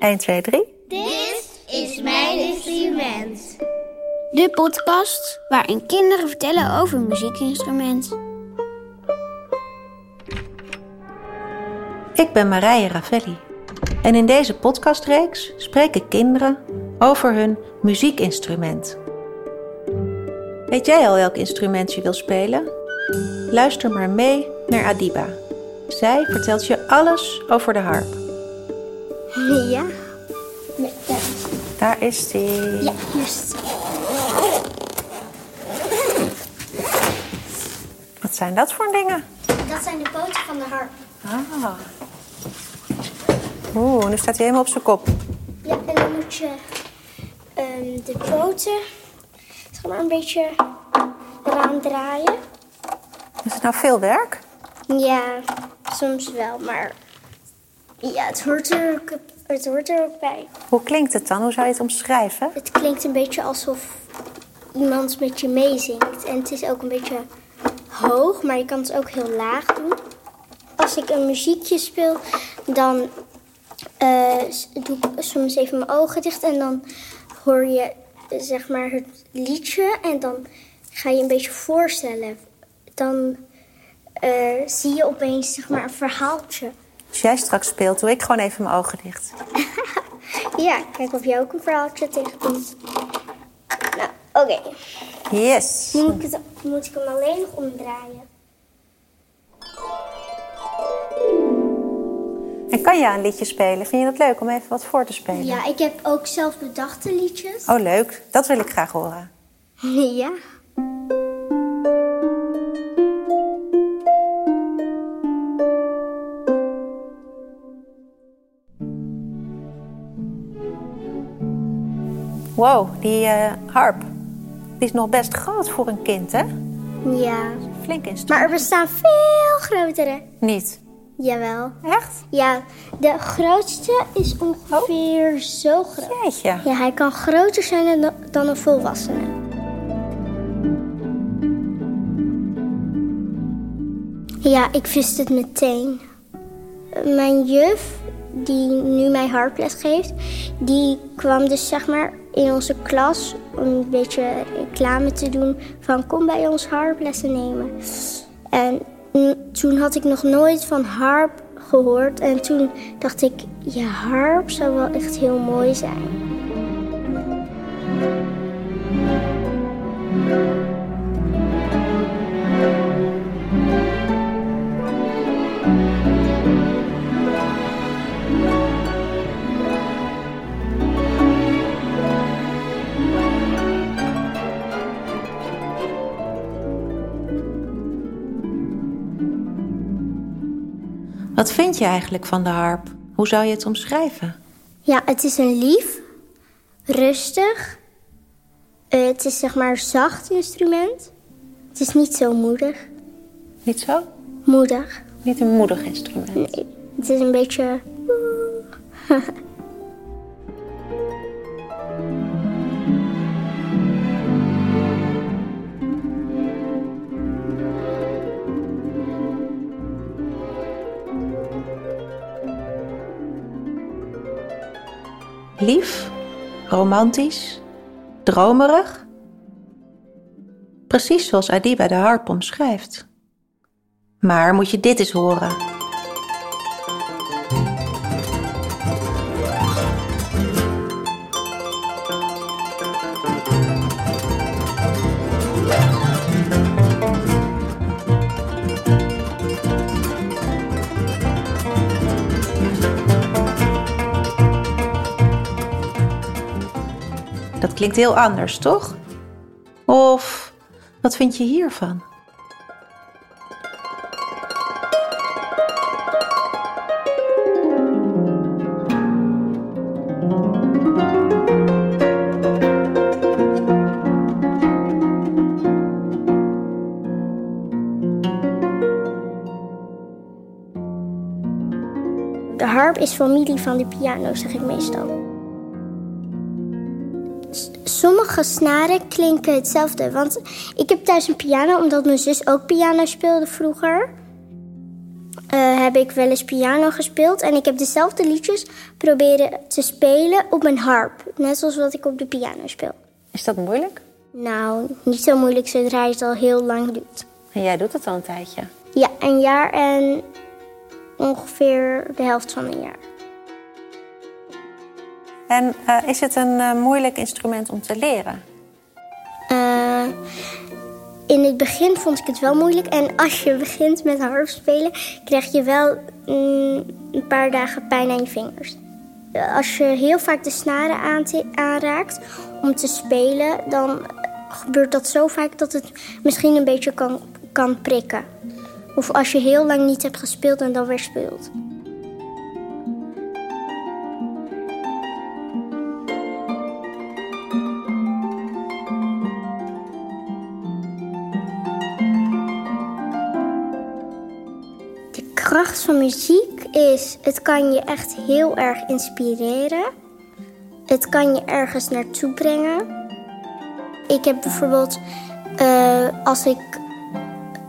1, 2, 3. Dit is mijn instrument. De podcast waarin kinderen vertellen over een muziekinstrument. Ik ben Marije Ravelli. En in deze podcastreeks spreken kinderen over hun muziekinstrument. Weet jij al welk instrument je wil spelen? Luister maar mee naar Adiba. Zij vertelt je alles over de harp. Ja. Daar is die. Ja, hier is het. Wat zijn dat voor dingen? Dat zijn de poten van de harp. Ah. Oeh, nu staat hij helemaal op zijn kop. Ja, en dan moet je ehm, de poten zeg maar een beetje eraan draaien. Is het nou veel werk? Ja, soms wel, maar ja, het hoort er ook, het hoort er ook bij. Hoe klinkt het dan? Hoe zou je het omschrijven? Het klinkt een beetje alsof iemand met je meezingt. En het is ook een beetje hoog, maar je kan het ook heel laag doen. Als ik een muziekje speel, dan eh, doe ik soms even mijn ogen dicht en dan hoor je zeg maar het liedje en dan ga je een beetje voorstellen. Dan eh, zie je opeens zeg maar een verhaaltje. Als jij straks speelt, doe ik gewoon even mijn ogen dicht. Ja, kijk of jij ook een verhaaltje tegenkomt. Nou, oké. Yes. Nu moet ik, het, moet ik hem alleen nog omdraaien. En kan je een liedje spelen? Vind je dat leuk om even wat voor te spelen? Ja, ik heb ook zelf bedachte liedjes. Oh, leuk. Dat wil ik graag horen. Ja. Wow, die eh, harp. Die is nog best groot voor een kind, hè? Ja. Flink instrument. Maar er bestaan veel grotere. Niet. Jawel. Echt? Ja, de grootste is ongeveer zo groot. Jeetje. Ja, hij kan groter zijn dan, dan een volwassene. Ja, ik wist het meteen. Mijn juf, die nu mij harples geeft, die kwam dus zeg maar in onze klas om een beetje reclame te doen van kom bij ons harplessen nemen. En toen had ik nog nooit van harp gehoord en toen dacht ik, ja, harp zou wel echt heel mooi zijn. Wat vind je eigenlijk van de harp? Hoe zou je het omschrijven? Ja, het is een lief, rustig. Eh, het is zeg maar een zacht instrument. Het is niet zo moedig. Niet zo? Moedig. Niet een moedig instrument. Nee, het is een beetje. Lief, romantisch, dromerig. Precies zoals Adiba de harp omschrijft. Maar moet je dit eens horen. Klinkt heel anders, toch? Of wat vind je hiervan? De harp is familie van de piano, zeg ik meestal. Sommige snaren klinken hetzelfde. Want ik heb thuis een piano, omdat mijn zus ook piano speelde vroeger. Eh, heb ik wel eens piano gespeeld. En ik heb dezelfde liedjes proberen te spelen op mijn harp. Net zoals wat ik op de piano speel. Is dat moeilijk? Nou, niet zo moeilijk zodra je het al heel lang doet. En jij doet het al een tijdje. Ja, een jaar en ongeveer de helft van een jaar. En uh, is het een uh, moeilijk instrument om te leren? Uh, in het begin vond ik het wel moeilijk. En als je begint met harp spelen, krijg je wel mm, een paar dagen pijn aan je vingers. Als je heel vaak de snaren aanraakt om te spelen, dan gebeurt dat zo vaak dat het misschien een beetje kan, kan prikken. Of als je heel lang niet hebt gespeeld en dan weer speelt. Kracht van muziek is, het kan je echt heel erg inspireren. Het kan je ergens naartoe brengen. Ik heb bijvoorbeeld, uh, als ik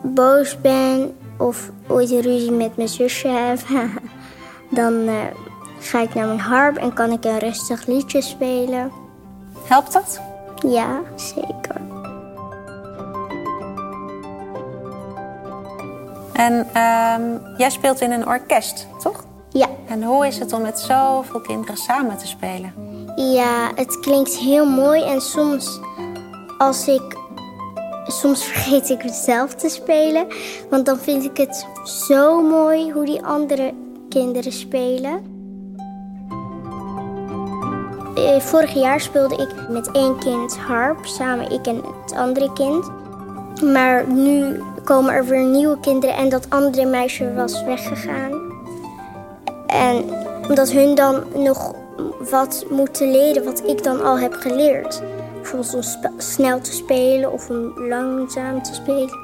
boos ben of ooit een ruzie met mijn zusje heb, dan uh, ga ik naar mijn harp en kan ik een rustig liedje spelen. Helpt dat? Ja, zeker. En um, jij speelt in een orkest, toch? Ja. En hoe is het om met zoveel kinderen samen te spelen? Ja, het klinkt heel mooi en soms als ik soms vergeet ik het zelf te spelen. Want dan vind ik het zo mooi hoe die andere kinderen spelen. Eh, vorig jaar speelde ik met één kind harp, samen ik en het andere kind. Maar nu komen er weer nieuwe kinderen en dat andere meisje was weggegaan. En omdat hun dan nog wat moeten leren wat ik dan al heb geleerd bijvoorbeeld om snel te spelen of om langzaam te spelen.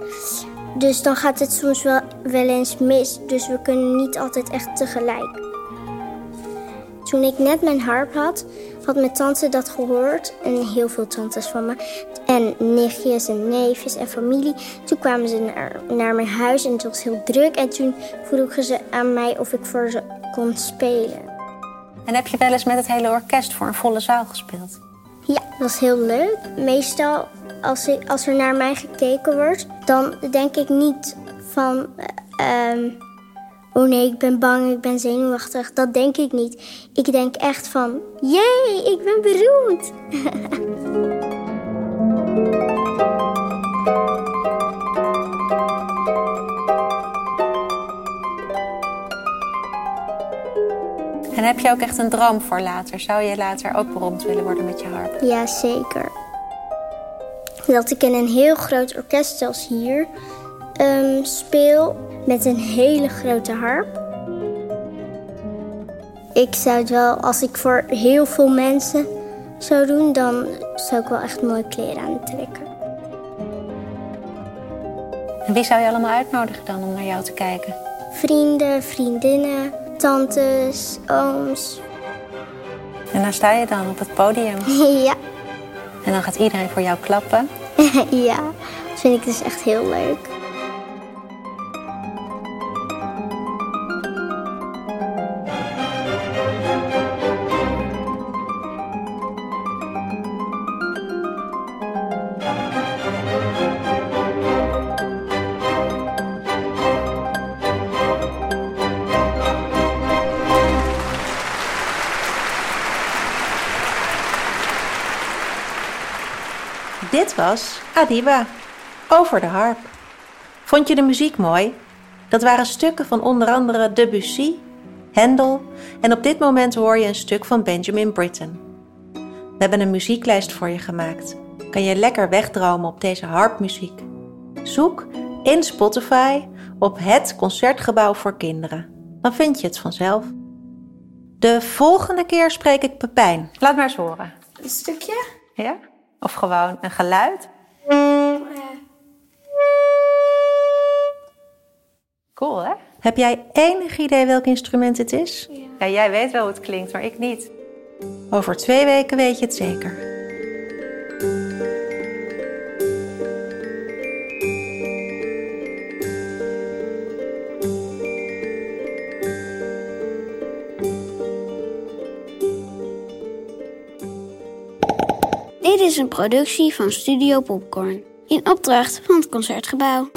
Dus dan gaat het soms wel, wel eens mis. Dus we kunnen niet altijd echt tegelijk. Toen ik net mijn harp had, had mijn tante dat gehoord. En heel veel tantes van me. En nichtjes en neefjes en familie. Toen kwamen ze naar, naar mijn huis en het was heel druk. En toen vroegen ze aan mij of ik voor ze kon spelen. En heb je wel eens met het hele orkest voor een volle zaal gespeeld? Ja, dat is heel leuk. Meestal als, ik, als er naar mij gekeken wordt, dan denk ik niet van... Uh, oh nee, ik ben bang, ik ben zenuwachtig. Dat denk ik niet. Ik denk echt van, jee, ik ben beroemd. En heb je ook echt een droom voor later? Zou je later ook beroemd willen worden met je harp? Ja, zeker. Dat ik in een heel groot orkest, zoals hier, um, speel met een hele grote harp. Ik zou het wel, als ik voor heel veel mensen zou doen, dan zou ik wel echt mooie kleren aantrekken. En wie zou je allemaal uitnodigen dan om naar jou te kijken? Vrienden, vriendinnen, tantes, ooms. En daar sta je dan op het podium. ja. En dan gaat iedereen voor jou klappen. ja, dat vind ik dus echt heel leuk. Dit was Adiba, over de harp. Vond je de muziek mooi? Dat waren stukken van onder andere Debussy, Handel en op dit moment hoor je een stuk van Benjamin Britten. We hebben een muzieklijst voor je gemaakt. Kan je lekker wegdromen op deze harpmuziek? Zoek in Spotify op het Concertgebouw voor Kinderen. Dan vind je het vanzelf. De volgende keer spreek ik Pepijn. Laat maar eens horen. Een stukje? Ja? Of gewoon een geluid? Cool, hè? Heb jij enig idee welk instrument het is? Ja. ja. Jij weet wel hoe het klinkt, maar ik niet. Over twee weken weet je het zeker. Dit is een productie van Studio Popcorn in opdracht van het Concertgebouw.